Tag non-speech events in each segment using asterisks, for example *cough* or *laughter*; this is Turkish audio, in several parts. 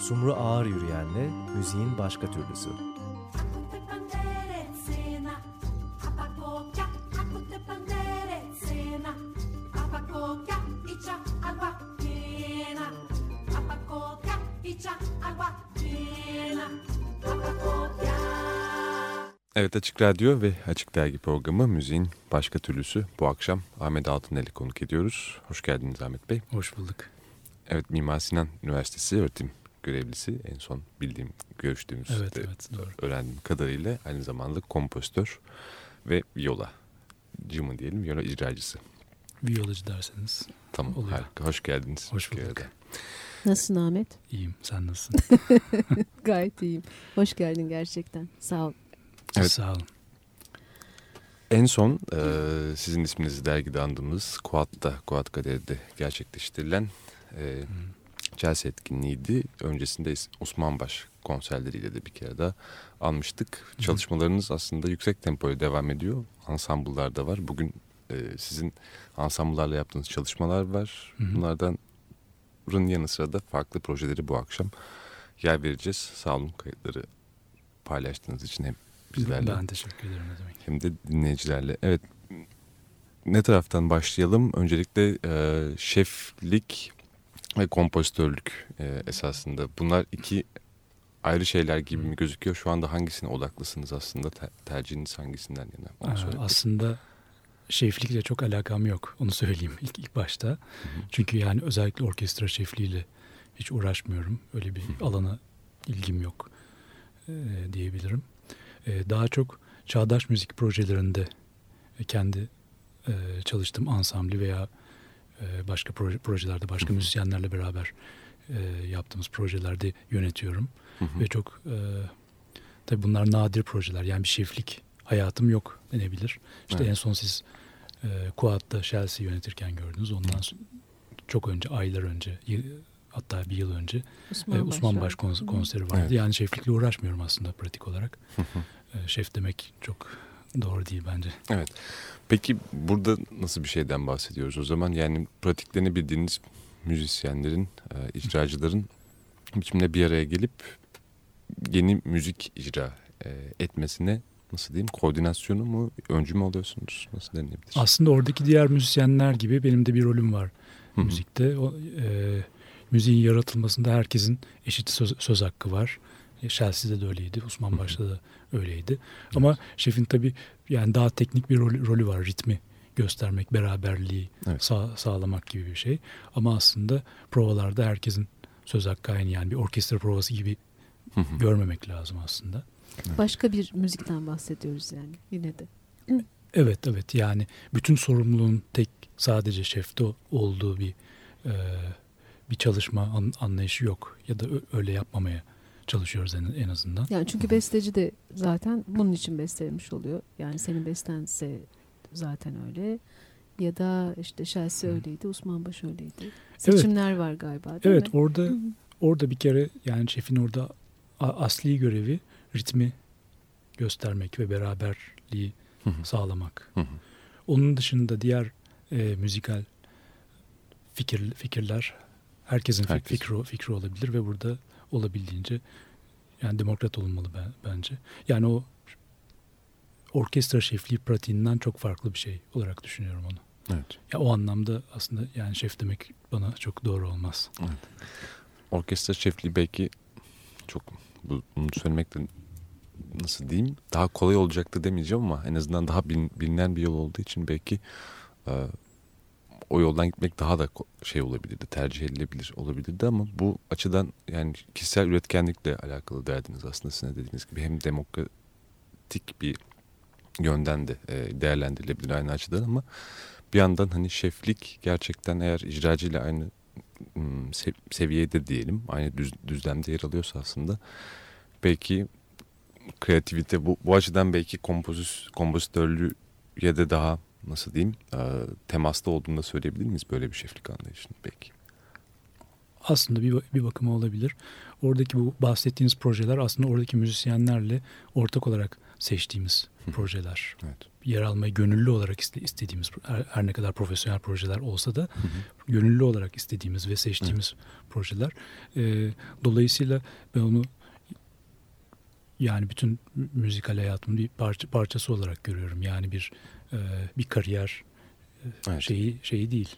Sumru Ağır Yürüyen'le müziğin başka türlüsü. Evet Açık Radyo ve Açık Dergi programı müziğin başka türlüsü. Bu akşam Ahmet Altınel'i konuk ediyoruz. Hoş geldiniz Ahmet Bey. Hoş bulduk. Evet Mimar Sinan Üniversitesi öğretim görevlisi en son bildiğim, görüştüğümüz, evet, evet, doğru. öğrendiğim kadarıyla aynı zamanda kompozitör ve viola mı diyelim, viola icracısı. Violacı derseniz. Tamam oluyor. harika. Hoş geldiniz. Hoş bulduk. Nasılsın Ahmet? İyiyim. Sen nasılsın? *laughs* Gayet iyiyim. Hoş geldin gerçekten. Sağ ol. Evet. Sağ olun. En son e, sizin isminizi dergide andığımız Kuat'ta, Kuat Galeri'de gerçekleştirilen e, Chelsea etkinliğiydi. Öncesinde Osmanbaş konserleriyle de bir kere daha almıştık. Hı. Çalışmalarınız aslında yüksek tempoya devam ediyor. Ansambullar da var. Bugün e, sizin ansambullarla yaptığınız çalışmalar var. Hı. Bunlardan yanı sıra da farklı projeleri bu akşam yer vereceğiz. Sağ olun kayıtları paylaştığınız için hem bizlerle. Ben teşekkür ederim demek. Hem de dinleyicilerle. Evet ne taraftan başlayalım? Öncelikle e, şeflik ve kompozitörlük e, esasında. Bunlar iki ayrı şeyler gibi mi gözüküyor? Şu anda hangisine odaklısınız aslında? Ter tercihiniz hangisinden yana? Onu aslında şeflikle çok alakam yok. Onu söyleyeyim ilk, ilk başta. Hı hı. Çünkü yani özellikle orkestra şefliğiyle hiç uğraşmıyorum. Öyle bir hı. alana ilgim yok e, diyebilirim. E, daha çok çağdaş müzik projelerinde e, kendi e, çalıştığım ansambli veya başka proje, projelerde başka müzisyenlerle beraber e, yaptığımız projelerde yönetiyorum. Hı hı. Ve çok e, tabii bunlar nadir projeler. Yani bir şeflik hayatım yok denebilir. İşte evet. en son siz e, Kuat'ta Chelsea yönetirken gördünüz. Ondan sonra, çok önce, aylar önce, hatta bir yıl önce Osman, e, Osman Baş kons konseri vardı. Evet. Yani şeflikle uğraşmıyorum aslında pratik olarak. e, şef demek çok doğru değil bence. Evet. Peki burada nasıl bir şeyden bahsediyoruz o zaman? Yani pratiklerini bildiğiniz müzisyenlerin, e, icracıların biçimde bir araya gelip yeni müzik icra e, etmesine nasıl diyeyim koordinasyonu mu öncü mü oluyorsunuz nasıl denilebilir? Aslında oradaki diğer müzisyenler gibi benim de bir rolüm var Hı -hı. müzikte. O, e, müziğin yaratılmasında herkesin eşit söz, söz hakkı var. E, Chelsea'de de öyleydi, Osman Baş'ta da öyleydi. Evet. Ama şefin tabii yani daha teknik bir rol, rolü var, ritmi göstermek, beraberliği evet. sağ, sağlamak gibi bir şey. Ama aslında provalarda herkesin söz hakkı aynı yani bir orkestra provası gibi görmemek lazım aslında. Başka bir müzikten bahsediyoruz yani yine de. Evet evet yani bütün sorumluluğun tek sadece şefte olduğu bir e, bir çalışma an, anlayışı yok ya da öyle yapmamaya çalışıyoruz en, en azından. Yani çünkü besteci de zaten bunun için bestelemiş oluyor. Yani senin bestense zaten öyle. Ya da işte Chelsea öyleydi, Osman Baş öyleydi. Seçimler evet. var galiba değil evet, mi? orada orada bir kere yani şefin orada asli görevi ritmi göstermek ve beraberliği sağlamak. Onun dışında diğer e, müzikal fikir, fikirler herkesin Herkes. fikri, fikri olabilir ve burada olabildiğince yani demokrat olunmalı bence. Yani o orkestra şefliği pratiğinden çok farklı bir şey olarak düşünüyorum onu. Evet. Ya o anlamda aslında yani şef demek bana çok doğru olmaz. Evet. Orkestra şefliği belki çok bunu söylemek de nasıl diyeyim daha kolay olacaktı demeyeceğim ama en azından daha bilinen bir yol olduğu için belki o yoldan gitmek daha da şey olabilirdi, tercih edilebilir olabilirdi ama bu açıdan yani kişisel üretkenlikle alakalı derdiniz aslında sizin dediğiniz gibi. Hem demokratik bir yönden de e, değerlendirilebilir aynı açıdan ama bir yandan hani şeflik gerçekten eğer icracıyla aynı seviyede diyelim aynı düz, düzlemde yer alıyorsa aslında belki kreativite bu, bu açıdan belki kompozis, kompozitörlüğe de daha nasıl diyeyim e, temasta olduğunu da söyleyebilir miyiz böyle bir şeflik anlayışının belki? Aslında bir, bir bakıma olabilir. Oradaki bu bahsettiğiniz projeler aslında oradaki müzisyenlerle ortak olarak seçtiğimiz Hı. projeler. Evet. Yer almayı gönüllü olarak iste, istediğimiz her, her ne kadar profesyonel projeler olsa da Hı hı. gönüllü olarak istediğimiz ve seçtiğimiz projeler. E, dolayısıyla ben onu yani bütün mü- müzikal hayatımın bir parça, parçası olarak görüyorum. Yani bir e, bir kariyer e, Evet. şeyi şeyi değil.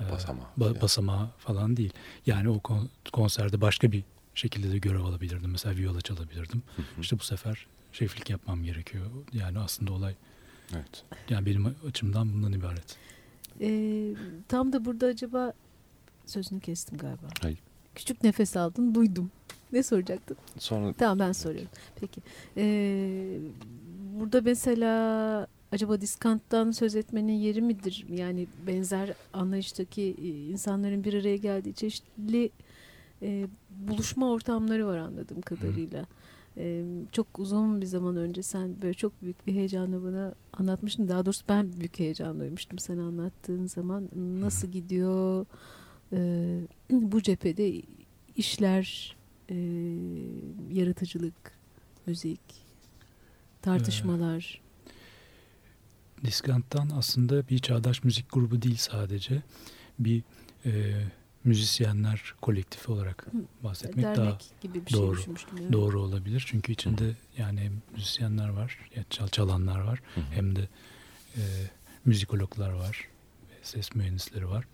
E, Basamağı. ba- Yani. basamağı falan değil. Yani o kon- konserde başka bir şekilde de görev alabilirdim. Mesela viola çalabilirdim. Hı hı. İşte bu sefer şeflik yapmam gerekiyor. Yani aslında olay Evet. yani benim açımdan bundan ibaret. Ee, tam da burada acaba sözünü kestim galiba. Hayır. Küçük nefes aldın duydum. Ne soracaktın? Sonra Tamam ben soruyorum. Peki. Ee, burada mesela acaba diskanttan söz etmenin yeri midir? Yani benzer anlayıştaki e, insanların bir araya geldiği çeşitli e, buluşma ortamları var anladığım kadarıyla. E, çok uzun bir zaman önce sen böyle çok büyük bir heyecanla bana anlatmıştın. Daha doğrusu ben büyük heyecan duymuştum sen anlattığın zaman. Nasıl gidiyor e, *clears throat* bu cephede işler, e, yaratıcılık, müzik, tartışmalar. Diskant'tan aslında bir çağdaş müzik grubu değil sadece. Bir e, müzisyenler kolektifi olarak Hı, bahsetmek dernek daha gibi bir şey doğru, yani. doğru olabilir. Çünkü içinde yani hem müzisyenler var, çal çalanlar var Hı hı. hem de e, müzikologlar var, ve ses mühendisleri var.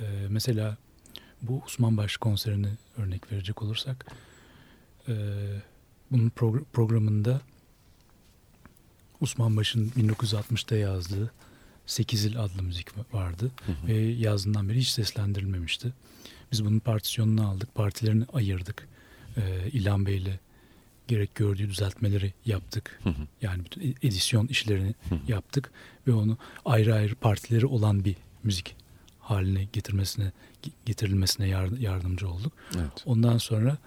E, mesela bu Osman Baş konserini örnek verecek olursak e, bunun progr- programında Osman Baş'ın 1960'ta yazdığı Sekizil adlı müzik vardı Hı hı. ve yazdığından beri hiç seslendirilmemişti. Biz bunun partisyonunu aldık, partilerini ayırdık. Ee, İlhan Bey'le gerek gördüğü düzeltmeleri yaptık. Hı hı. Yani bütün e- edisyon işlerini Hı hı. yaptık ve onu ayrı ayrı partileri olan bir müzik haline getirmesine getirilmesine yar- yardımcı olduk. Evet. Ondan sonra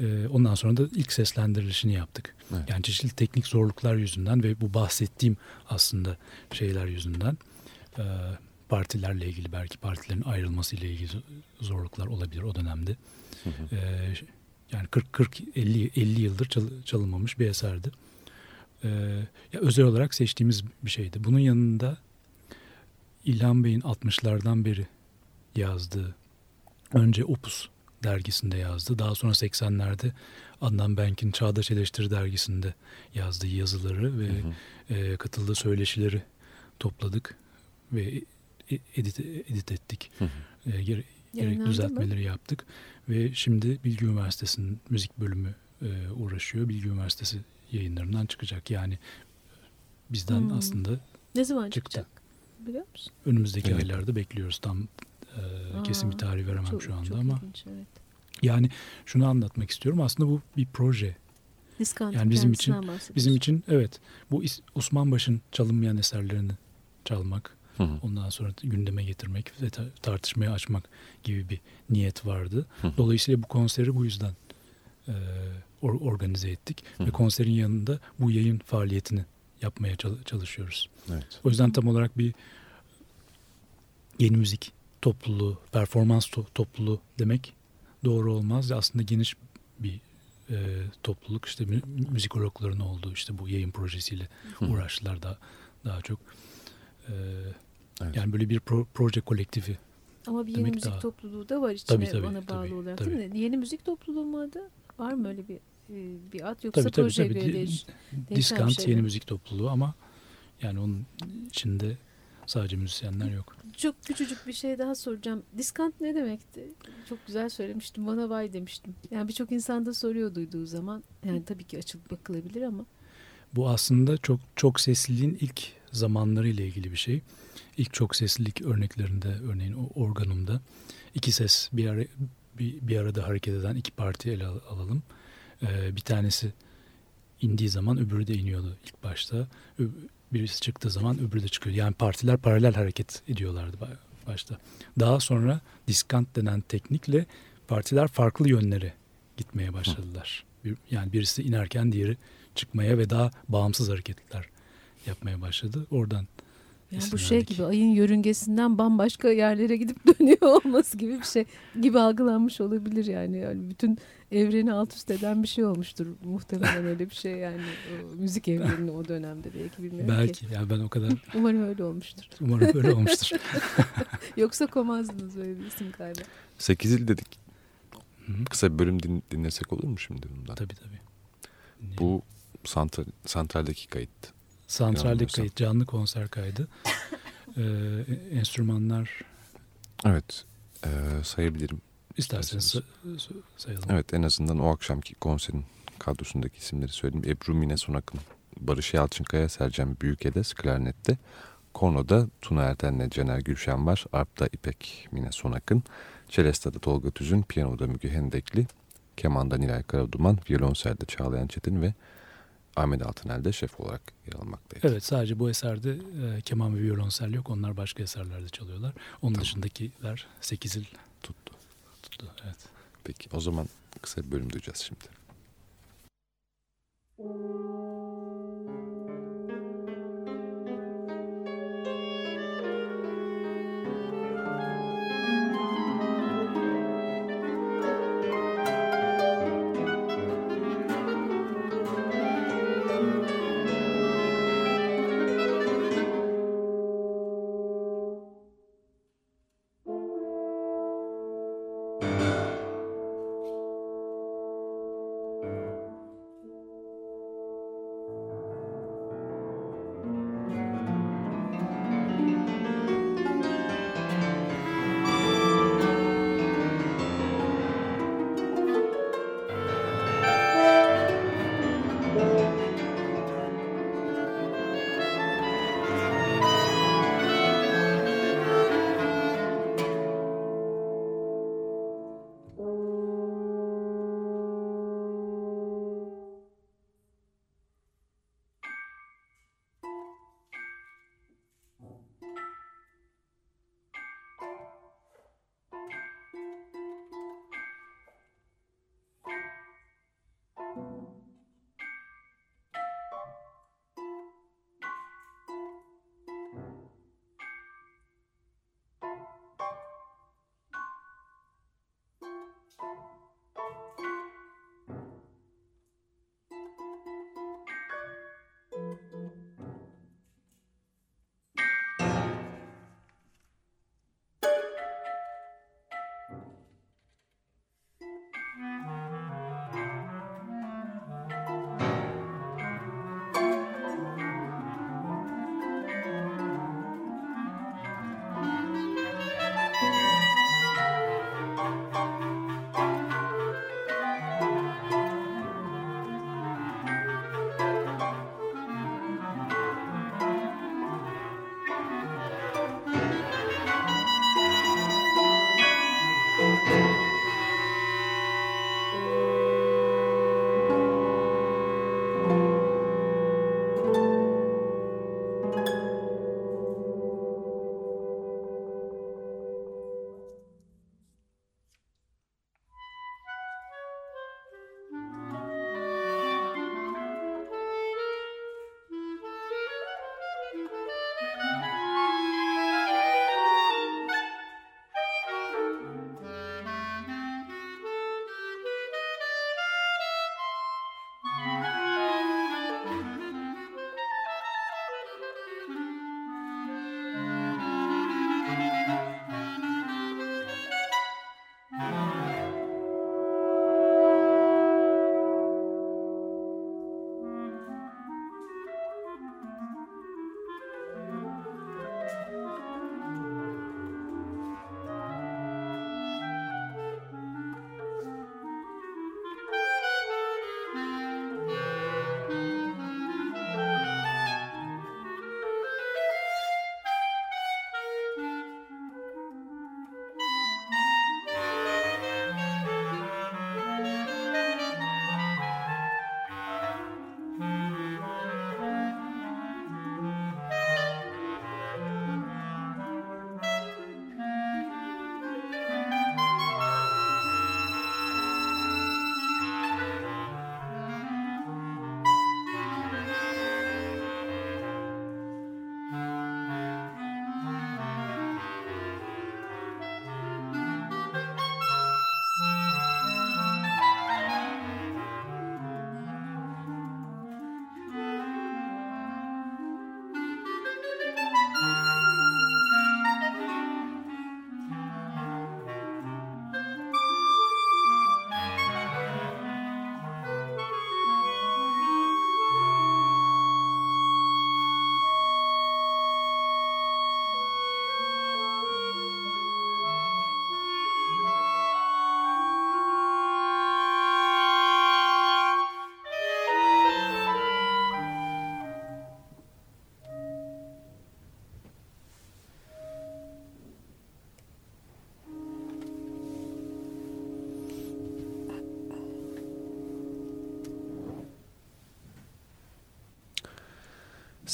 e, ondan sonra da ilk seslendirilişini yaptık. Evet. Yani çeşitli teknik zorluklar yüzünden ve bu bahsettiğim aslında şeyler yüzünden e, partilerle ilgili belki partilerin ayrılması ile ilgili zorluklar olabilir o dönemde. Hı hı. E, yani 40 40 50 50 yıldır çal- çalınmamış bir eserdi. E, ya özel olarak seçtiğimiz bir şeydi. Bunun yanında İlhan Bey'in 60'lardan beri yazdığı önce Opus dergisinde yazdı. Daha sonra 80'lerde Adnan Benk'in Çağdaş Eleştiri dergisinde yazdığı yazıları ve Hı hı. e, katıldığı söyleşileri topladık ve e- edit, edit ettik. Hı hı. E, gere- gerek mı? düzeltmeleri yaptık ve şimdi Bilgi Üniversitesi'nin müzik bölümü e, uğraşıyor. Bilgi Üniversitesi yayınlarından çıkacak. Yani bizden Hmm. aslında Ne zaman Çıktı. çıkacak? Biliyor musun? önümüzdeki Evet. aylarda bekliyoruz. Tam e, kesin bir Aa, tarih veremem çok, şu anda çok ama ilginç, evet. yani şunu anlatmak istiyorum. Aslında bu bir proje. Diskant Yani bizim için-. Bizim için evet bu Osman Baş'ın çalınmayan eserlerini çalmak, Hı hı. ondan sonra gündeme getirmek ve ta- tartışmaya açmak gibi bir niyet vardı. Hı hı. Dolayısıyla bu konseri bu yüzden e, or- organize ettik Hı ve hı. konserin yanında bu yayın faaliyetini yapmaya çal- çalışıyoruz. Evet. O yüzden tam olarak bir yeni müzik topluluğu, performans to- topluluğu demek doğru olmaz. Aslında geniş bir e, topluluk işte mü- müzikologların olduğu işte bu yayın projesiyle Hı uğraştılar da daha çok. E, Evet. yani böyle bir pro- proje kolektifi. Ama bir yeni demek müzik daha- topluluğu da var içine Tabii, tabii, bana bağlı tabii, olarak tabii. değil mi? Yeni müzik topluluğu mu adı? Var mı öyle bir e, bir ad yoksa Tabii tabii projeye tabii. göre Di- değiş, Diskant şey yeni müzik topluluğu ama yani onun içinde sadece müzisyenler yok. Çok küçücük bir şey daha soracağım. Diskant ne demekti? Çok güzel söylemiştim. Bana vay demiştim. Yani birçok insan da soruyor duyduğu zaman. Yani tabii ki açılıp bakılabilir ama. Bu aslında çok çok sesliliğin ilk zamanları ile ilgili bir şey. İlk çok seslilik örneklerinde örneğin o organumda iki ses bir ara, bir, bir arada hareket eden iki parti ele al- alalım. Ee, bir tanesi indiği zaman öbürü de iniyordu ilk başta. Birisi çıktığı zaman öbürü de çıkıyor. Yani partiler paralel hareket ediyorlardı ba- başta. Daha sonra diskant denen teknikle partiler farklı yönlere gitmeye başladılar. Bir, yani birisi inerken diğeri çıkmaya ve daha bağımsız hareketler yapmaya başladı. Oradan Yani İsim bu şey gibi ayın yörüngesinden bambaşka yerlere gidip *laughs* dönüyor olması gibi bir şey gibi algılanmış olabilir yani. yani bütün evreni alt üst eden bir şey olmuştur muhtemelen öyle bir şey yani o, müzik evreninin o dönemde belki bilmiyorum Belki ki. yani ben o kadar Umarım öyle olmuştur. umarım böyle olmuştur. *laughs* Yoksa komazdınız öyle bir isim galiba. Sekizil dedik. Hı hı. Kısa bir bölüm din- dinlesek olur mu şimdi bundan? tabii tabii. Bu santral, santraldeki kayıt. Santralde kayıt, canlı konser kaydı. Ee, enstrümanlar Evet. e, sayabilirim. isterseniz İsterseniz. sa- sa- sayalım. Evet en azından o akşamki konserin kadrosundaki isimleri söyleyeyim. Ebru Mine Sonak'ın, Barış Yalçınkaya, Sercan Büyükedes klarnette. Korno'da Tuna Erden'le Cener Gülşen var. Arp'ta İpek Mine Sonak'ın. Celesta'da Tolga Tüzün, piyanoda Müge Hendekli. Keman'da Nilay Karaduman, violonselde Çağlayan Çetin ve Ahmet Altınel de şef olarak yer almaktaydı. Evet sadece bu eserde e, keman ve violonsel yok. Onlar başka eserlerde çalıyorlar. Onun Tamam. dışındakiler sekizil Tuttu. tuttu. Evet. Peki o zaman kısa bir bölüm duyacağız şimdi.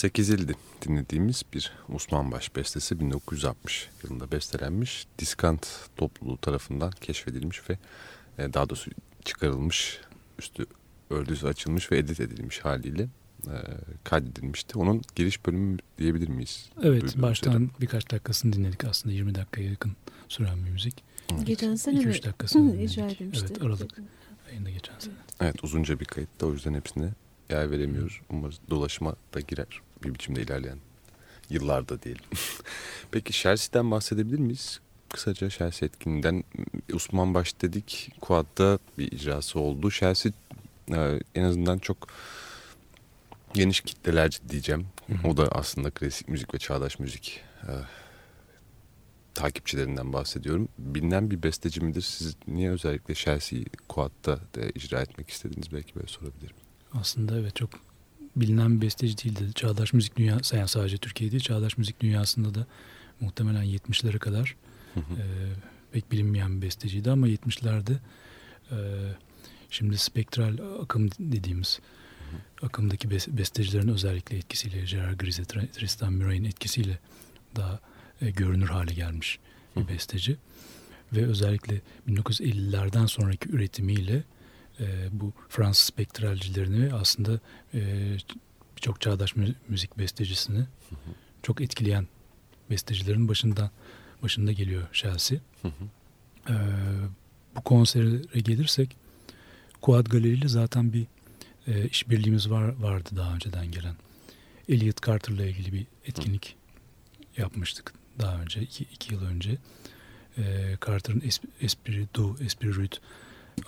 Sekizildi dinlediğimiz bir Osman Baş bestesi 1960 yılında bestelenmiş. Diskant topluluğu tarafından keşfedilmiş ve e, daha doğrusu çıkarılmış, üstü örgüsü açılmış ve edit edilmiş haliyle e, kaydedilmişti. Onun giriş bölümü diyebilir miyiz? Evet baştan şeyden. birkaç dakikasını dinledik aslında 20 dakikaya yakın süren bir müzik. Geçen sene İki mi üç dakikasını *laughs* Hı, icra dinledik. Evet Aralık ayında geçen sene. Evet uzunca bir kayıt da o yüzden hepsine yer veremiyoruz. Umarız dolaşıma da girer bir biçimde ilerleyen yıllarda diyelim. *laughs* Peki Chelsea'den bahsedebilir miyiz? Kısaca Chelsea etkinliğinden Osman Baş dedik. Kuad'da bir icrası oldu. Chelsea e, en azından çok geniş kitlelerce diyeceğim. O da aslında klasik müzik ve çağdaş müzik e, takipçilerinden bahsediyorum. Bilinen bir besteci midir? Siz niye özellikle Chelsea'yi Kuad'da da icra etmek istediniz? Belki böyle sorabilirim. Aslında evet çok bilinen bir besteci değildi. Çağdaş müzik dünyası yani sadece Türkiye değil çağdaş müzik dünyasında da muhtemelen 70'lere kadar Hı hı. e, pek bilinmeyen bir besteciydi ama 70'lerde e, şimdi spektral akım dediğimiz akımdaki bes- bestecilerin özellikle etkisiyle Gerard Grize, Tr- Tristan Murray'in etkisiyle daha e, görünür hale gelmiş bir besteci. Ve özellikle 1950'lerden sonraki üretimiyle e, bu Fransız spektralcilerini aslında e, birçok çağdaş mü- müzik bestecisini çok etkileyen bestecilerin başından başında geliyor Chelsea. Hı hı. Ee, bu konsere gelirsek Quad Galeri ile zaten bir e, işbirliğimiz var vardı daha önceden gelen. Elliot Carter'la ilgili bir etkinlik yapmıştık daha önce, iki, iki yıl önce. Ee, Carter'ın Es- Esprit du, Esprit Rude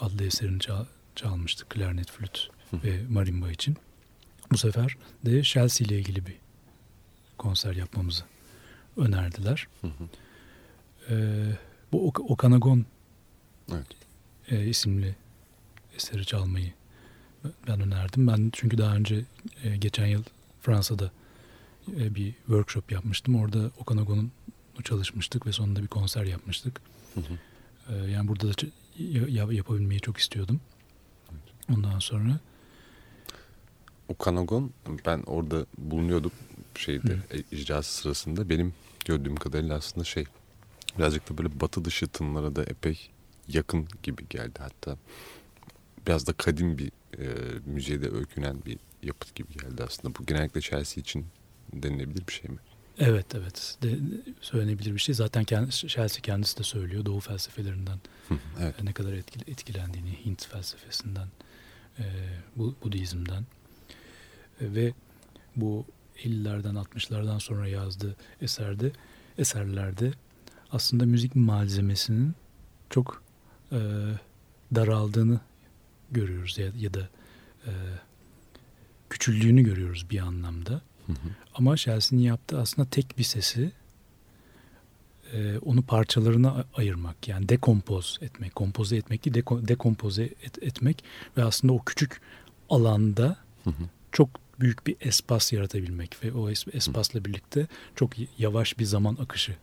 adlı eserini çal- çalmıştık. Klarnet, flüt ve marimba için. Bu sefer de Chelsea ile ilgili bir konser yapmamızı önerdiler. Hı hı. Ee, bu Ok- Okanagon Evet. e, isimli eseri çalmayı ben önerdim. Ben çünkü daha önce e, geçen yıl Fransa'da e, bir workshop yapmıştım. Orada Okanagon'un çalışmıştık ve sonunda bir konser yapmıştık. Hı hı. Ee, yani burada da ya- yapabilmeyi çok istiyordum. Ondan sonra Okanagon ben orada bulunuyordum şeyde Hı. e, icrası sırasında benim gördüğüm kadarıyla aslında şey birazcık da böyle batı dışı tınlara da epey yakın gibi geldi hatta biraz da kadim bir e, müziğe de öykünen bir yapıt gibi geldi aslında bu genellikle Chelsea için denilebilir bir şey mi? evet evet de, söylenebilir bir şey. Zaten kendisi, Chelsea kendisi de söylüyor Doğu felsefelerinden evet. ne kadar etkile- etkilendiğini Hint felsefesinden, e, Bu- Budizm'den E, ve bu 50'lerden 60'lardan sonra yazdığı eserde eserlerde aslında müzik malzemesinin çok e, daraldığını görüyoruz ya, ya da e, küçüldüğünü görüyoruz bir anlamda. Hı hı. Ama Chelsea'nin yaptığı aslında tek bir sesi e, onu parçalarına ayırmak. Yani dekompoz etmek. Kompoze etmek değil, deko- dekompoze et- etmek. Ve aslında o küçük alanda Hı hı. çok büyük bir espas yaratabilmek. Ve o es- espasla birlikte çok yavaş bir zaman akışı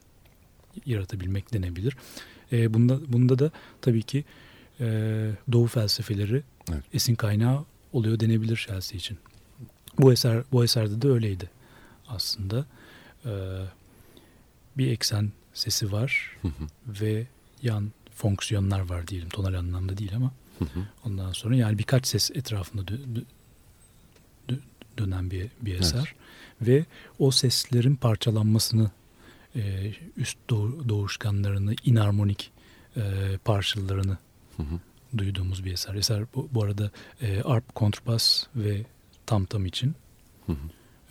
yaratabilmek denebilir. E, bunda, bunda da tabii ki e, Doğu felsefeleri Evet. esin kaynağı oluyor denebilir Chelsea için. Bu eser bu eserde de öyleydi aslında. Ee, bir eksen sesi var Hı hı. ve yan fonksiyonlar var diyelim. Tonal anlamda değil ama Hı hı. ondan sonra yani birkaç ses etrafında dö- dö- dö- dönen bir, bir eser ve o seslerin parçalanmasını e, üst doğu- doğuşkanlarını inarmonik e, parçalarını Hı hı. duyduğumuz bir eser. Eser bu, bu arada e, arp, kontrbas ve tam tam için. Hı hı.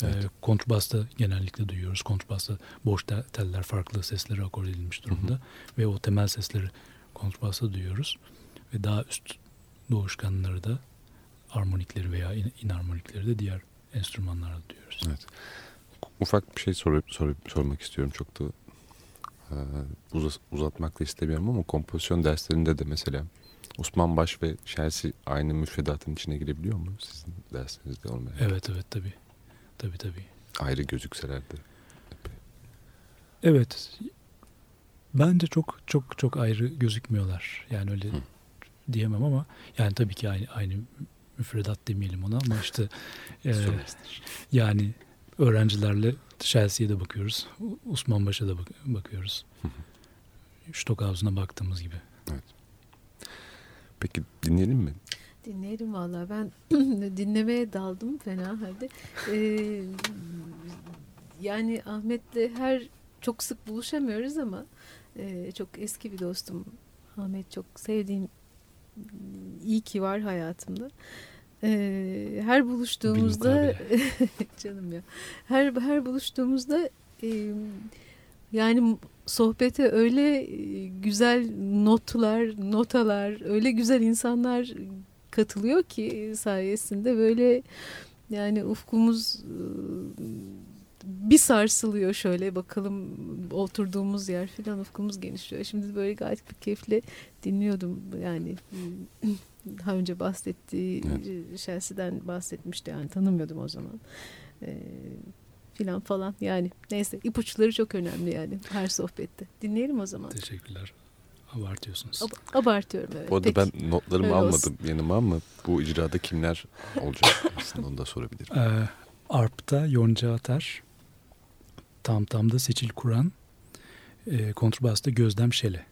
E, Evet. kontrbasta genellikle duyuyoruz. Kontrbasta boş te- teller farklı sesleri akord edilmiş durumda. Ve o temel sesleri kontrbasta duyuyoruz. Ve daha üst doğuşkanları da armonikleri veya in- inarmonikleri de diğer enstrümanlarda duyuyoruz. Evet. Ufak bir şey sorup, sorup sormak istiyorum. Çok da e, uzas- uzatmak da istemiyorum ama kompozisyon derslerinde de mesela Osman Baş ve Chelsea aynı müfredatın içine girebiliyor mu? Sizin derslerinizde olmayan. Evet evet tabii. Tabii tabii. Ayrı gözükseler de. epey. Evet. Bence çok çok çok ayrı gözükmüyorlar. Yani öyle Hı. diyemem ama yani tabii ki aynı aynı müfredat demeyelim ona ama işte *laughs* e, yani öğrencilerle Chelsea'ye de bakıyoruz. Osmanbaş'a da bak bakıyoruz. Stockhausen'a baktığımız gibi. Peki dinleyelim mi? Dinleyelim valla ben *clears throat* dinlemeye daldım fena halde. Ee, yani Ahmet'le her çok sık buluşamıyoruz ama e, çok eski bir dostum. Ahmet çok sevdiğim iyi ki var hayatımda. Ee, her buluştuğumuzda *laughs* canım ya her her buluştuğumuzda e, yani sohbete öyle e, güzel notlar, notalar, öyle güzel insanlar katılıyor ki sayesinde böyle yani ufkumuz e, bir sarsılıyor şöyle bakalım oturduğumuz yer filan ufkumuz genişliyor. Şimdi böyle gayet bir keyifle dinliyordum yani daha önce bahsettiği evet. Chelsea'den bahsetmişti yani tanımıyordum o zaman. Ee, filan falan yani neyse ipuçları çok önemli yani her sohbette. Dinleyelim o zaman. Teşekkürler. Abartıyorsunuz. Ab- abartıyorum evet. Bu arada Peki. ben notlarımı Öyle almadım olsun. yanıma ama bu icrada kimler olacak? *laughs* Aslında onu da sorabilirim. Ee, Arp'ta Yonca Atar, Tam Tam'da Seçil Kur'an, e, Kontrbas'ta Gözlem Şele.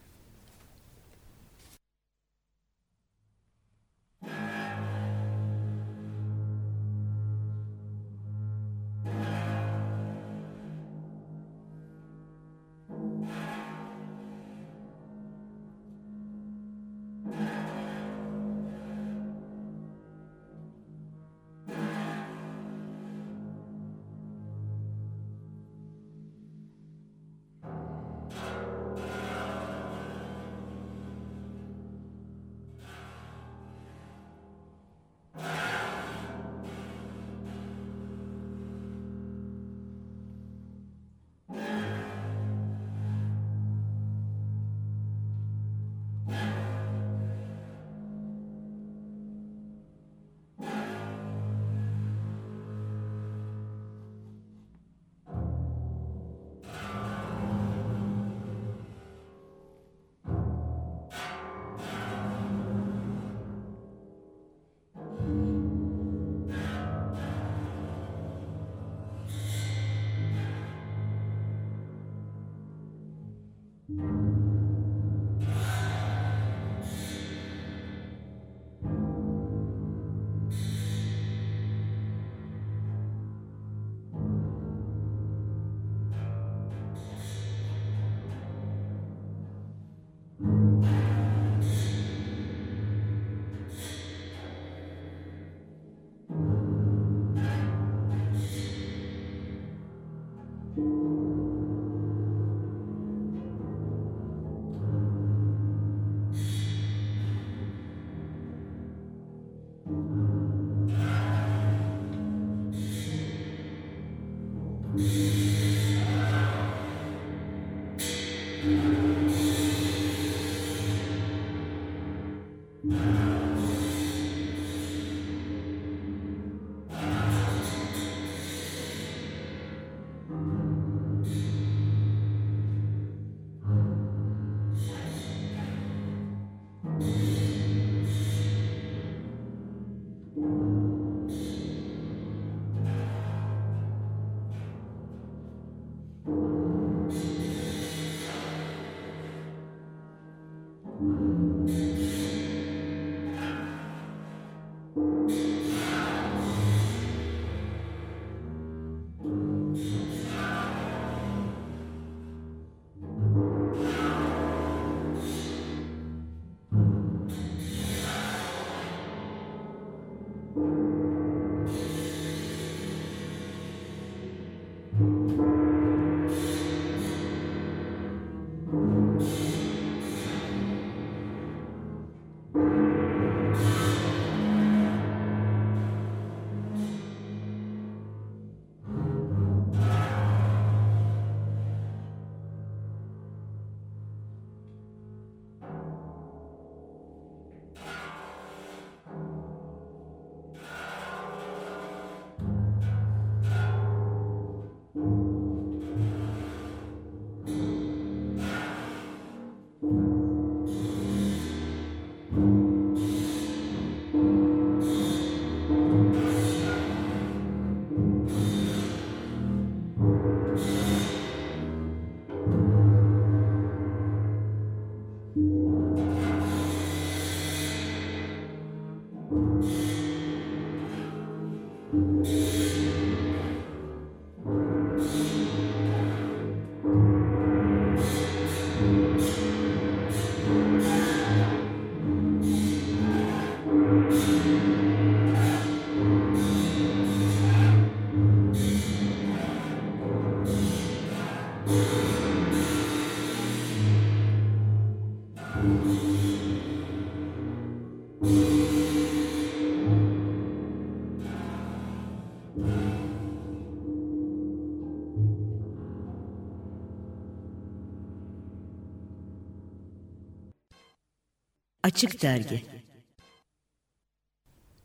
Açık Dergi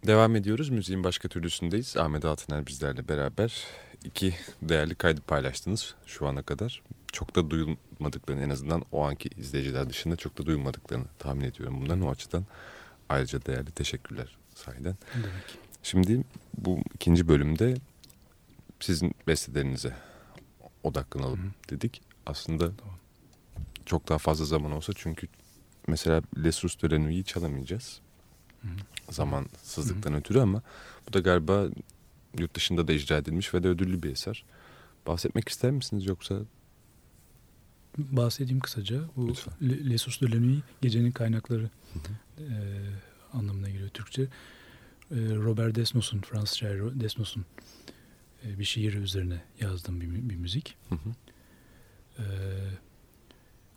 Devam ediyoruz. Müziğin başka türlüsündeyiz. Ahmet Altıner bizlerle beraber iki değerli kaydı paylaştınız şu ana kadar. Çok da duyulmadıklarını en azından o anki izleyiciler dışında çok da duyulmadıklarını tahmin ediyorum. Bundan o açıdan ayrıca değerli teşekkürler sahiden. Demek? Şimdi bu ikinci bölümde sizin bestelerinize odaklanalım Hı hı. dedik. Aslında Tamam. çok daha fazla zaman olsa çünkü mesela Les Sus de la Nuit'i çalamayacağız. Hı hı. Zamansızlıktan ötürü ama bu da galiba yurt dışında da icra edilmiş ve de ödüllü bir eser. Bahsetmek ister misiniz yoksa? Bahsedeyim kısaca. Bu Lütfen. Le- Les Sources de la Nuit, gecenin kaynakları e, anlamına geliyor Türkçe. E, Robert Desnos'un, Fransız şair Desnos'un e, bir şiir üzerine yazdığım bir, bir müzik. Hı hı. E,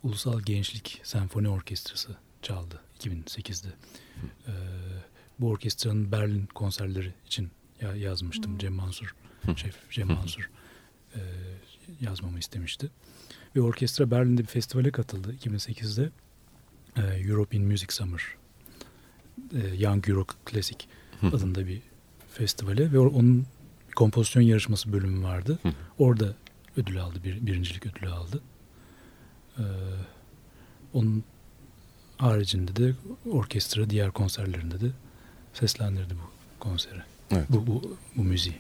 Ulusal Gençlik Senfoni Orkestrası çaldı 2008'de. E, bu orkestranın Berlin konserleri için ya- yazmıştım. Cem Mansur, şef Cem. Mansur e, yazmamı istemişti. Ve orkestra Berlin'de bir festivale katıldı 2008'de. E, European Music Summer e, Young Euro Classic adında bir festivale ve onun kompozisyon yarışması bölümü vardı. Orada ödül aldı, bir, birincilik ödülü aldı. Ee, onun haricinde de orkestra diğer konserlerinde de seslendirdi bu konseri. Evet. Bu, bu, bu müziği.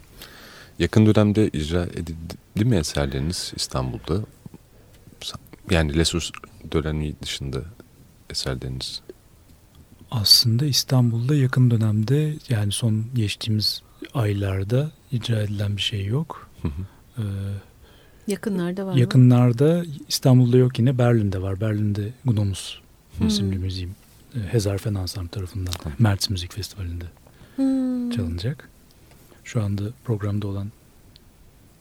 Yakın dönemde icra edildi mi eserleriniz İstanbul'da? Yani Les Sus de la Nuit dışında eserleriniz. Aslında İstanbul'da yakın dönemde yani son geçtiğimiz aylarda icra edilen bir şey yok. Hı hı. Ee, Yakınlarda var mı? yakınlarda İstanbul'da yok yine Berlin'de var. Berlin'de Gnomus Hmm. isimli müziğim e, Hezarfen Ensemble tarafından Tamam. Mertz Müzik Festivali'nde Hmm. çalınacak. Şu anda programda olan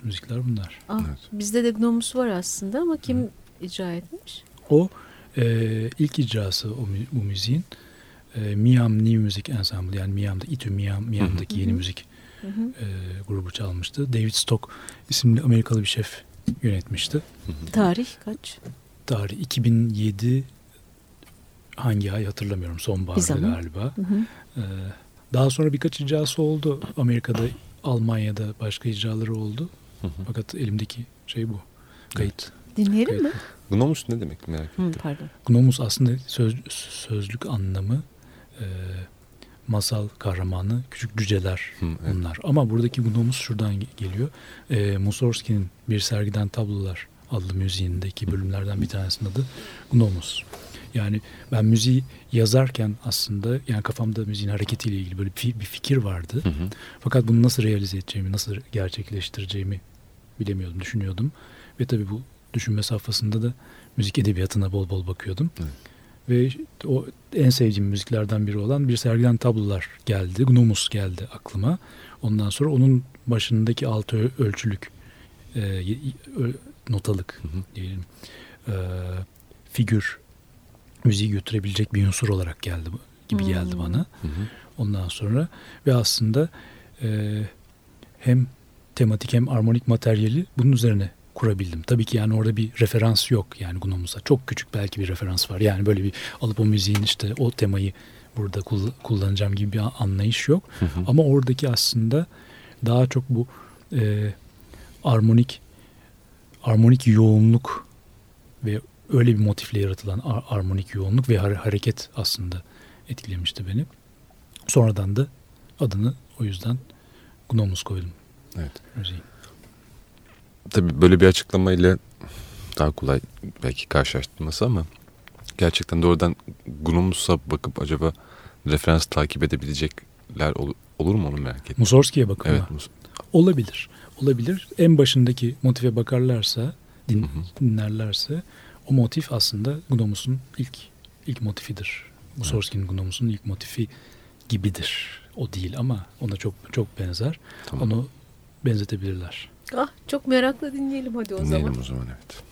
müzikler bunlar. Ah, Evet. Bizde de Gnomus var aslında ama kim icra etmiş? O e, ilk icrası o bu müziğin e, Miam New Music Ensemble yani Miam'da İTÜ Miam, Miam'daki Hı hı. yeni müzik Hı hı. e, grubu çalmıştı. David Stock isimli Amerikalı bir şef yönetmişti. Tarih kaç? Tarih 2007 hangi ay hatırlamıyorum. Sonbaharda galiba. Hı hı. Ee, daha sonra birkaç icrası oldu. Amerika'da, Almanya'da başka icraları oldu. Hı hı. Fakat elimdeki şey bu. Kayıt. Dinleyelim mi? Gnomus ne demek merak ettim. Hı, pardon. Gnomus aslında söz, sözlük anlamı e, masal kahramanı, küçük cüceler Hı, evet. bunlar. Ama buradaki Gnomus şuradan ge- geliyor. E, Mussorgsky'nin Bir Sergiden Tablolar adlı müziğindeki bölümlerden bir tanesinin adı Gnomus. Yani ben müziği yazarken aslında yani kafamda müziğin hareketiyle ilgili böyle bir fikir vardı. Hı hı. Fakat bunu nasıl realize edeceğimi, nasıl gerçekleştireceğimi bilemiyordum, düşünüyordum. Ve tabii bu düşünme safhasında da müzik edebiyatına bol bol bakıyordum. Evet. Ve o en sevdiğim müziklerden biri olan bir sergiden tablolar geldi. Gnomus geldi aklıma. Ondan sonra onun başındaki altı ölçülük, e, notalık Hı hı. diyelim, e, figür, müziği götürebilecek bir unsur olarak geldi bu- gibi geldi Hmm. bana. Hı hı. Ondan sonra ve aslında e, hem tematik hem armonik materyali bunun üzerine kurabildim. Tabii ki yani orada bir referans yok yani Gnomus'a. Çok küçük belki bir referans var. Yani böyle bir alıp o müziğin işte o temayı burada kull- kullanacağım gibi bir anlayış yok. Hı hı. Ama oradaki aslında daha çok bu e, armonik armonik yoğunluk ve öyle bir motifle yaratılan ar- armonik yoğunluk ve har- hareket aslında etkilemişti beni. Sonradan da adını o yüzden Gnomus koydum Evet. müziğin. Tabii böyle bir açıklamayla daha kolay belki karşılaştırması ama gerçekten doğrudan Gnomus'a bakıp acaba referans takip edebilecekler ol- olur mu onu merak ettim. Mussorgsky'ye bakın Evet. Mus- Olabilir. Olabilir. En başındaki motife bakarlarsa, din, Hı hı. dinlerlerse o motif aslında Gnomus'un ilk ilk motifidir. Mussorgsky'nin Gnomus'un ilk motifi gibidir. O değil ama ona çok çok benzer. Tamam. Onu benzetebilirler. Ah çok merakla dinleyelim hadi o Dinleyelim zaman. o zaman evet.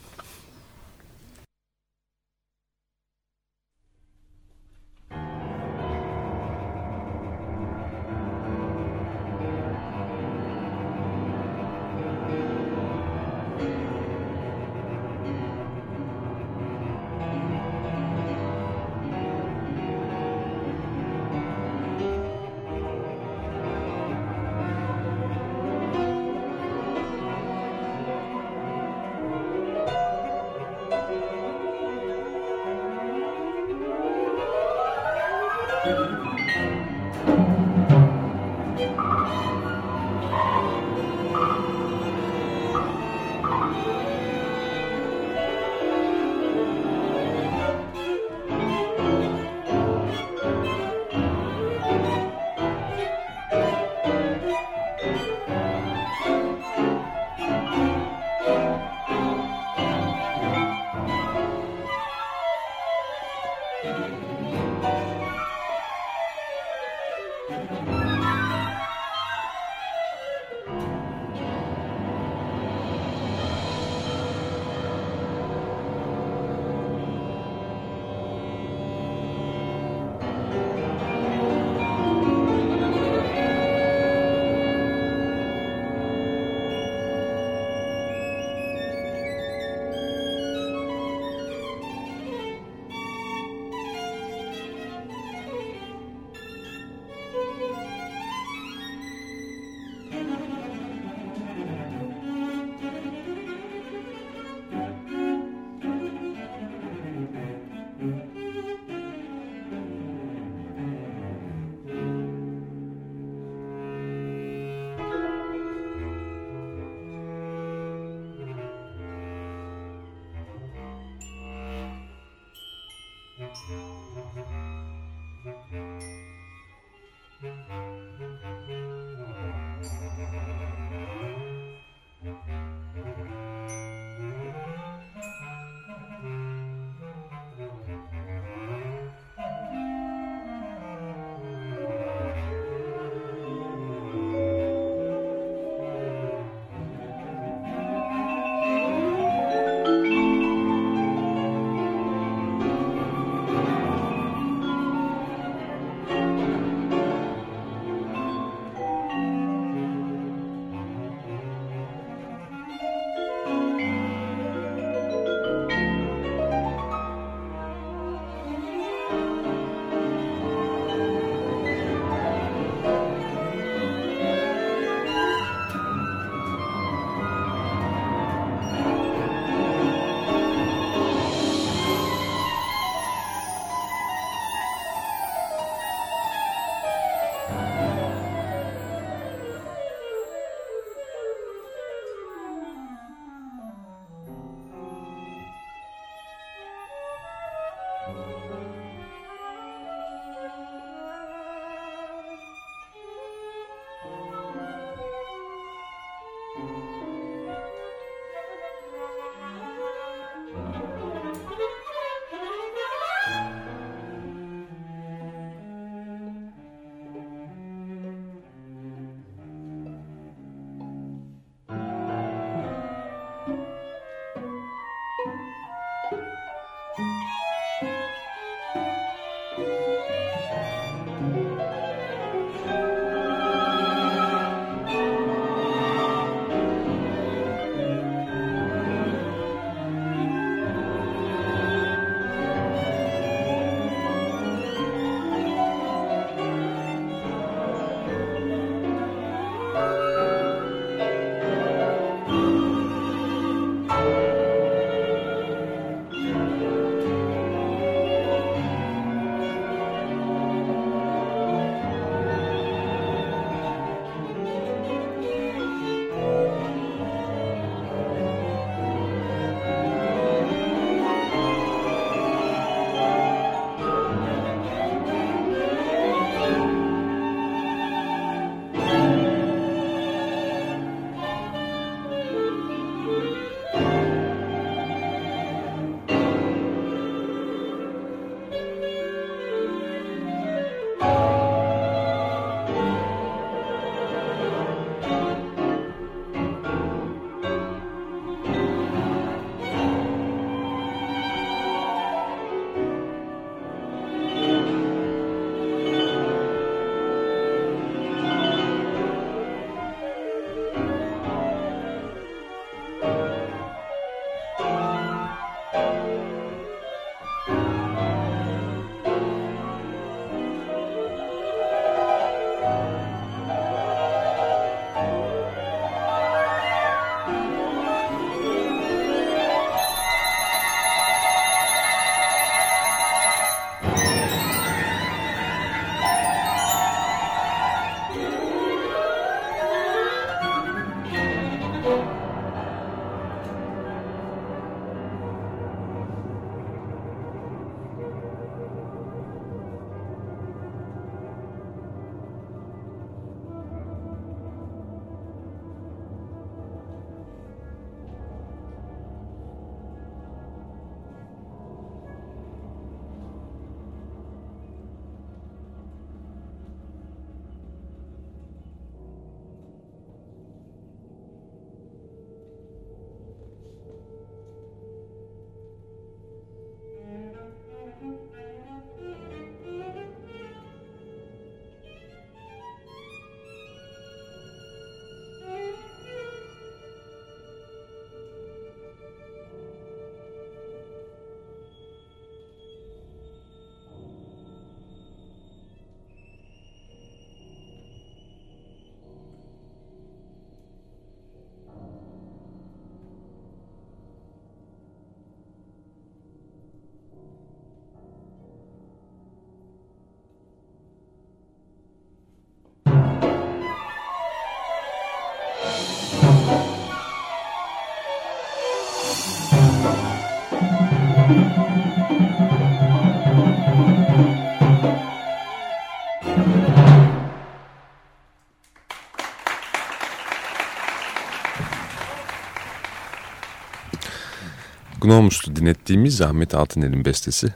Gnomus'tu dinlettiğimiz Ahmet Altıner'in bestesi.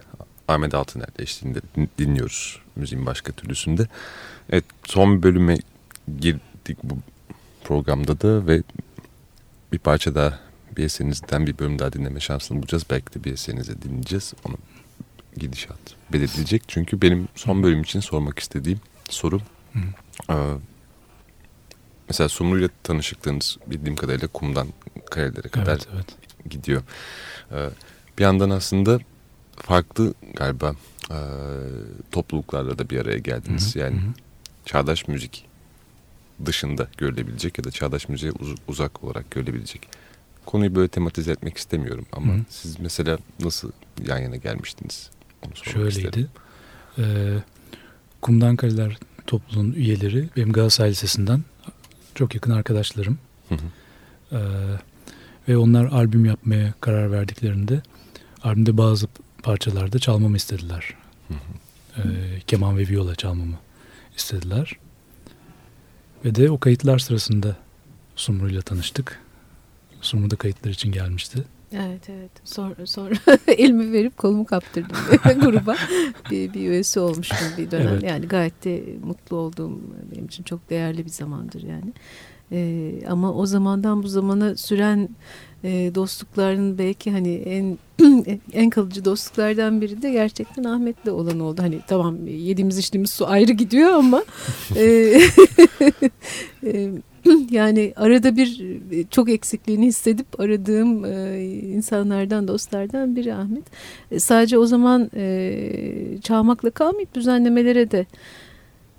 Ahmet Altıner eşliğinde din- dinliyoruz müziğin başka türlüsünde. Evet son bölüme girdik bu programda da ve bir parça daha bir eserinizden bir bölüm daha dinleme şansını bulacağız. Belki de bir eserinizi dinleyeceğiz. Onun gidişat belirleyecek. Çünkü benim son bölüm için sormak istediğim soru Hı. e, mesela Sumru'yla tanışıklığınız bildiğim kadarıyla kumdan karelere kadar Evet, evet. Gidiyor. Ee, bir yandan aslında farklı galiba e, topluluklarla da bir araya geldiniz. Hı hı, yani hı hı. çağdaş müzik dışında görülebilecek ya da çağdaş müziğe uz- uzak olarak görülebilecek. Konuyu böyle tematize etmek istemiyorum ama Hı hı. siz mesela nasıl yan yana gelmiştiniz? Onu Şöyleydi. isterim. Ee, Kumdan Kaleler topluluğunun üyeleri benim Galatasaray Lisesi'nden çok yakın arkadaşlarım. Hı hı. Ee, ve onlar albüm yapmaya karar verdiklerinde albümde bazı parçalarda çalmamı istediler. Hı hı. Ee, keman ve viola çalmamı istediler. Ve de o kayıtlar sırasında Sumru'yla tanıştık. Sumru da kayıtlar için gelmişti. Evet evet. Sonra, sonra *laughs* elimi verip kolumu kaptırdım *laughs* gruba. Bir, bir üyesi olmuştum bir dönem. Evet. Yani gayet de mutlu olduğum benim için çok değerli bir zamandır yani. Ee, ama o zamandan bu zamana süren e, dostlukların belki hani en *clears throat* en kalıcı dostluklardan biri de gerçekten Ahmet'le olan oldu. Hani tamam yediğimiz içtiğimiz su ayrı gidiyor ama e, *laughs* e, *clears throat* yani arada bir e, çok eksikliğini hissedip aradığım e, insanlardan, dostlardan biri Ahmet. E, sadece o zaman e, çalmakla kalmayıp düzenlemelere de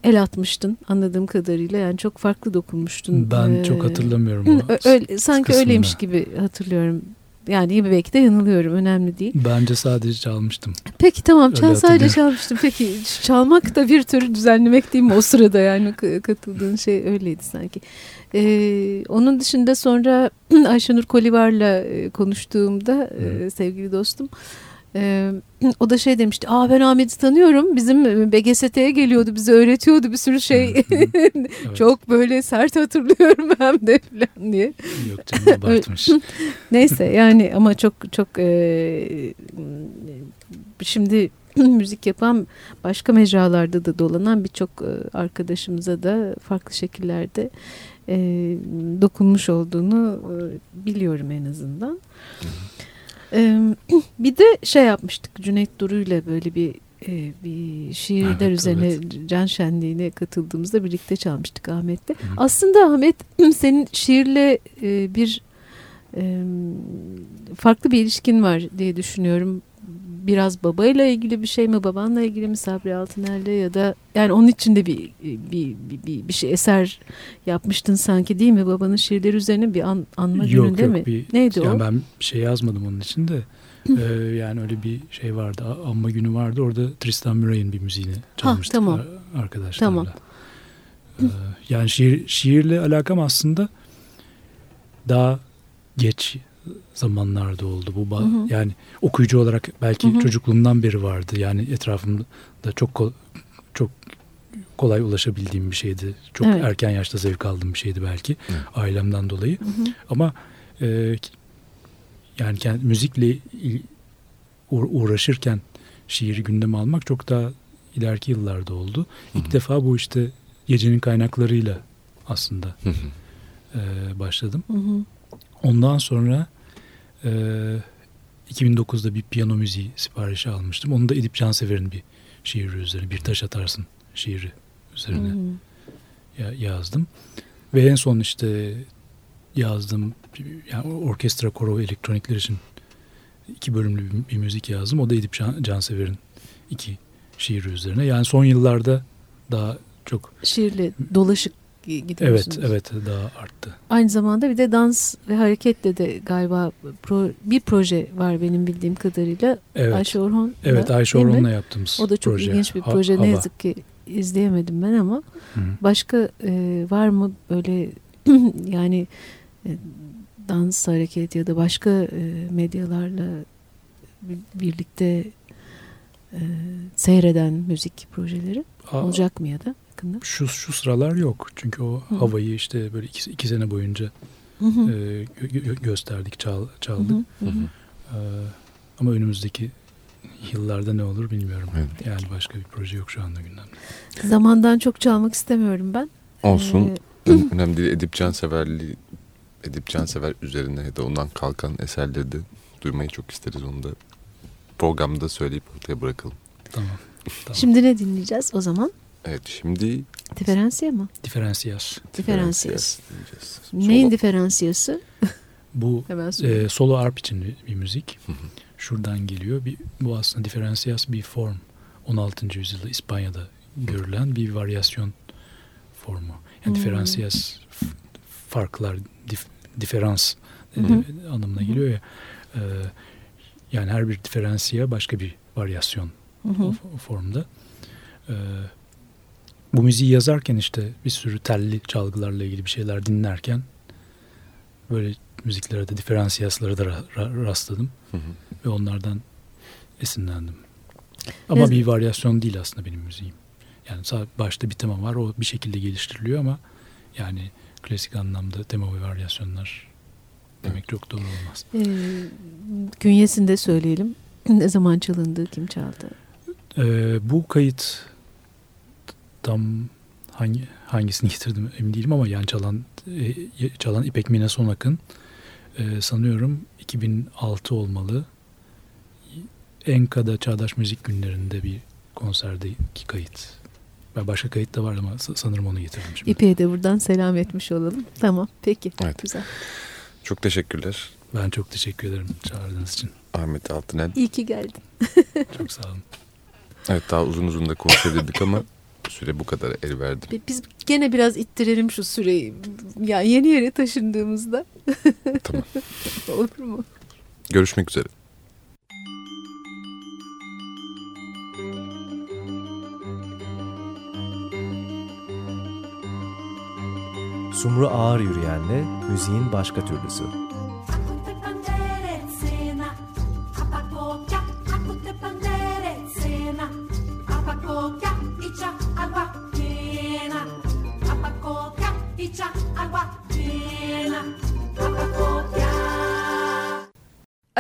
el atmıştın anladığım kadarıyla. Yani çok farklı dokunmuştun. Ben E, çok hatırlamıyorum hı, öyle, sanki kısmını. öyleymiş gibi hatırlıyorum. Yani iyi belki de yanılıyorum. Önemli değil. Bence sadece çalmıştım. Peki tamam çal sadece çalmıştım. Peki çalmak da bir tür düzenlemek değil mi o sırada yani katıldığın şey öyleydi sanki. Ee, onun dışında sonra *clears throat* Ayşenur Kolivar'la e, konuştuğumda e, Hı. sevgili dostum e, *clears throat* o da şey demişti. Aa ben Ahmet'i tanıyorum. Bizim BGST'ye geliyordu. Bize öğretiyordu bir sürü şey. Evet. *laughs* Çok böyle sert hatırlıyorum *laughs* hem de falan diye. Yok canım *laughs* abartmış. Neyse yani ama çok çok e, şimdi *clears throat* müzik yapan başka mecralarda da dolanan birçok arkadaşımıza da farklı şekillerde e, dokunmuş olduğunu e, biliyorum en azından. *clears throat* Bir de şey yapmıştık Cüneyt Duru ile böyle bir e, bir şiirler Evet, üzerine evet. can şenliğine katıldığımızda birlikte çalmıştık Ahmet'le. Hı. Aslında Ahmet *clears throat* senin şiirle e, bir e, farklı bir ilişkin var diye düşünüyorum. Biraz babayla ilgili bir şey mi, babanla ilgili mi Sabri Altıner'le ya da yani onun için de bir bir, bir, bir, bir şey eser yapmıştın sanki değil mi? Babanın şiirleri üzerine bir an, anma yok gününde yok mi? bir Neydi yani o? ben şey yazmadım onun için de Ee, yani öyle bir şey vardı anma günü vardı orada Tristan Murray'in bir müziğini çalmıştık tamam. ar- arkadaşlarla. Tamam. Ee, yani şiir şiirle alakam aslında daha geç zamanlarda oldu bu Hı hı. yani okuyucu olarak belki Hı hı. çocukluğumdan beri vardı yani etrafımda çok kol- çok kolay ulaşabildiğim bir şeydi çok Evet. erken yaşta zevk aldığım bir şeydi belki Evet. ailemden dolayı Hı hı. ama e, yani kendi, müzikle uğraşırken şiiri gündeme almak çok daha ileriki yıllarda oldu. İlk Hı hı. defa bu işte gecenin kaynaklarıyla aslında Hı hı. e, başladım. Hı hı. Ondan sonra e, 2009'da bir piyano müziği siparişi almıştım. Onu da Edip Cansever'in bir şiiri üzerine, bir taş atarsın şiiri üzerine hı. ya- yazdım. Ve en son işte yazdığım yani orkestra koro elektronikler için iki bölümlü bir, bir müzik yazdım. O da Edip Can, Cansever'in iki şiiri üzerine. Yani son yıllarda daha çok Şiirle dolaşık gidiyorsunuz. evet evet daha arttı. Aynı zamanda bir de dans ve hareketle de galiba pro- bir proje var benim bildiğim kadarıyla. Evet. Ayşe Orhon. evet Ayşe? Orhon'la yaptığımız O da çok proje. ilginç bir Ha- proje. Hava. Ne yazık ki izleyemedim ben ama Hı başka e, var mı böyle *clears throat* yani e, dans hareket ya da başka e, medyalarla bir- birlikte e, seyreden müzik projeleri Aa, olacak mı ya da yakında? Şu, şu sıralar yok. Çünkü o Hı. havayı işte böyle iki, iki sene boyunca Hı hı. e, gö- gö- gösterdik, çal, çaldık. hı, hı hı. Ee, ama önümüzdeki yıllarda ne olur bilmiyorum. Evet. Yani başka bir proje yok şu anda gündemde. Zamandan çok çalmak istemiyorum ben. Olsun. Ee, Ön- *clears throat* Önemli değil. Edip Canseverliği Edip Cansever üzerine ya da ondan kalkan eserleri de duymayı çok isteriz. Onu da programda söyleyip ortaya bırakalım. Tamam. *laughs* tamam. Şimdi ne dinleyeceğiz o zaman? Evet şimdi Diferansiye mı? Diferensiyas. Diferansiyas. dinleyeceğiz. Neyin Solo. diferansiyası? Bu *laughs* e, solo arp için bir, müzik. Hı hı. Şuradan geliyor. Bir, bu aslında diferensiyas bir form. 16. yüzyılda İspanya'da görülen bir varyasyon formu. Yani Hmm. diferensiyas f- farklar, dif, diferans Hı hı. anlamına geliyor ya. E, yani her bir diferansiya başka bir varyasyon Hı o, hı. o formda. E, bu müziği yazarken işte bir sürü telli çalgılarla ilgili bir şeyler dinlerken böyle müziklere de diferansiyaslara da ra- ra- rastladım Hı hı. ve onlardan esinlendim. Ama Evet. bir varyasyon değil aslında benim müziğim. Yani başta bir tema var o bir şekilde geliştiriliyor ama yani klasik anlamda tema ve varyasyonlar demek çok doğru olmaz. Ee, künyesini de söyleyelim. *clears throat* Ne zaman çalındı, kim çaldı? Ee, bu kayıt tam hangi hangisini getirdim emin değilim ama yani çalan e, çalan İpek Mine Sonak'ın e, sanıyorum 2006 olmalı. Enka'da Çağdaş Müzik Günlerinde bir konserdeki kayıt. Ben başka kayıt da var ama sa- sanırım onu getirdim şimdi. İpek'e de buradan selam etmiş olalım. Tamam, peki. Evet. Güzel. Çok teşekkürler Ben çok teşekkür ederim çağırdığınız için. Ahmet Altınel. İyi ki geldin. Çok sağ olun. Evet daha uzun uzun da konuşabilirdik ama *laughs* süre bu kadar el verdi. Bi- Biz gene biraz ittirelim şu süreyi. Yani yeni yere taşındığımızda. *laughs* Tamam. *laughs* Olur mu? Görüşmek üzere. Sumru Ağır Yürüyen'le müziğin başka türlüsü.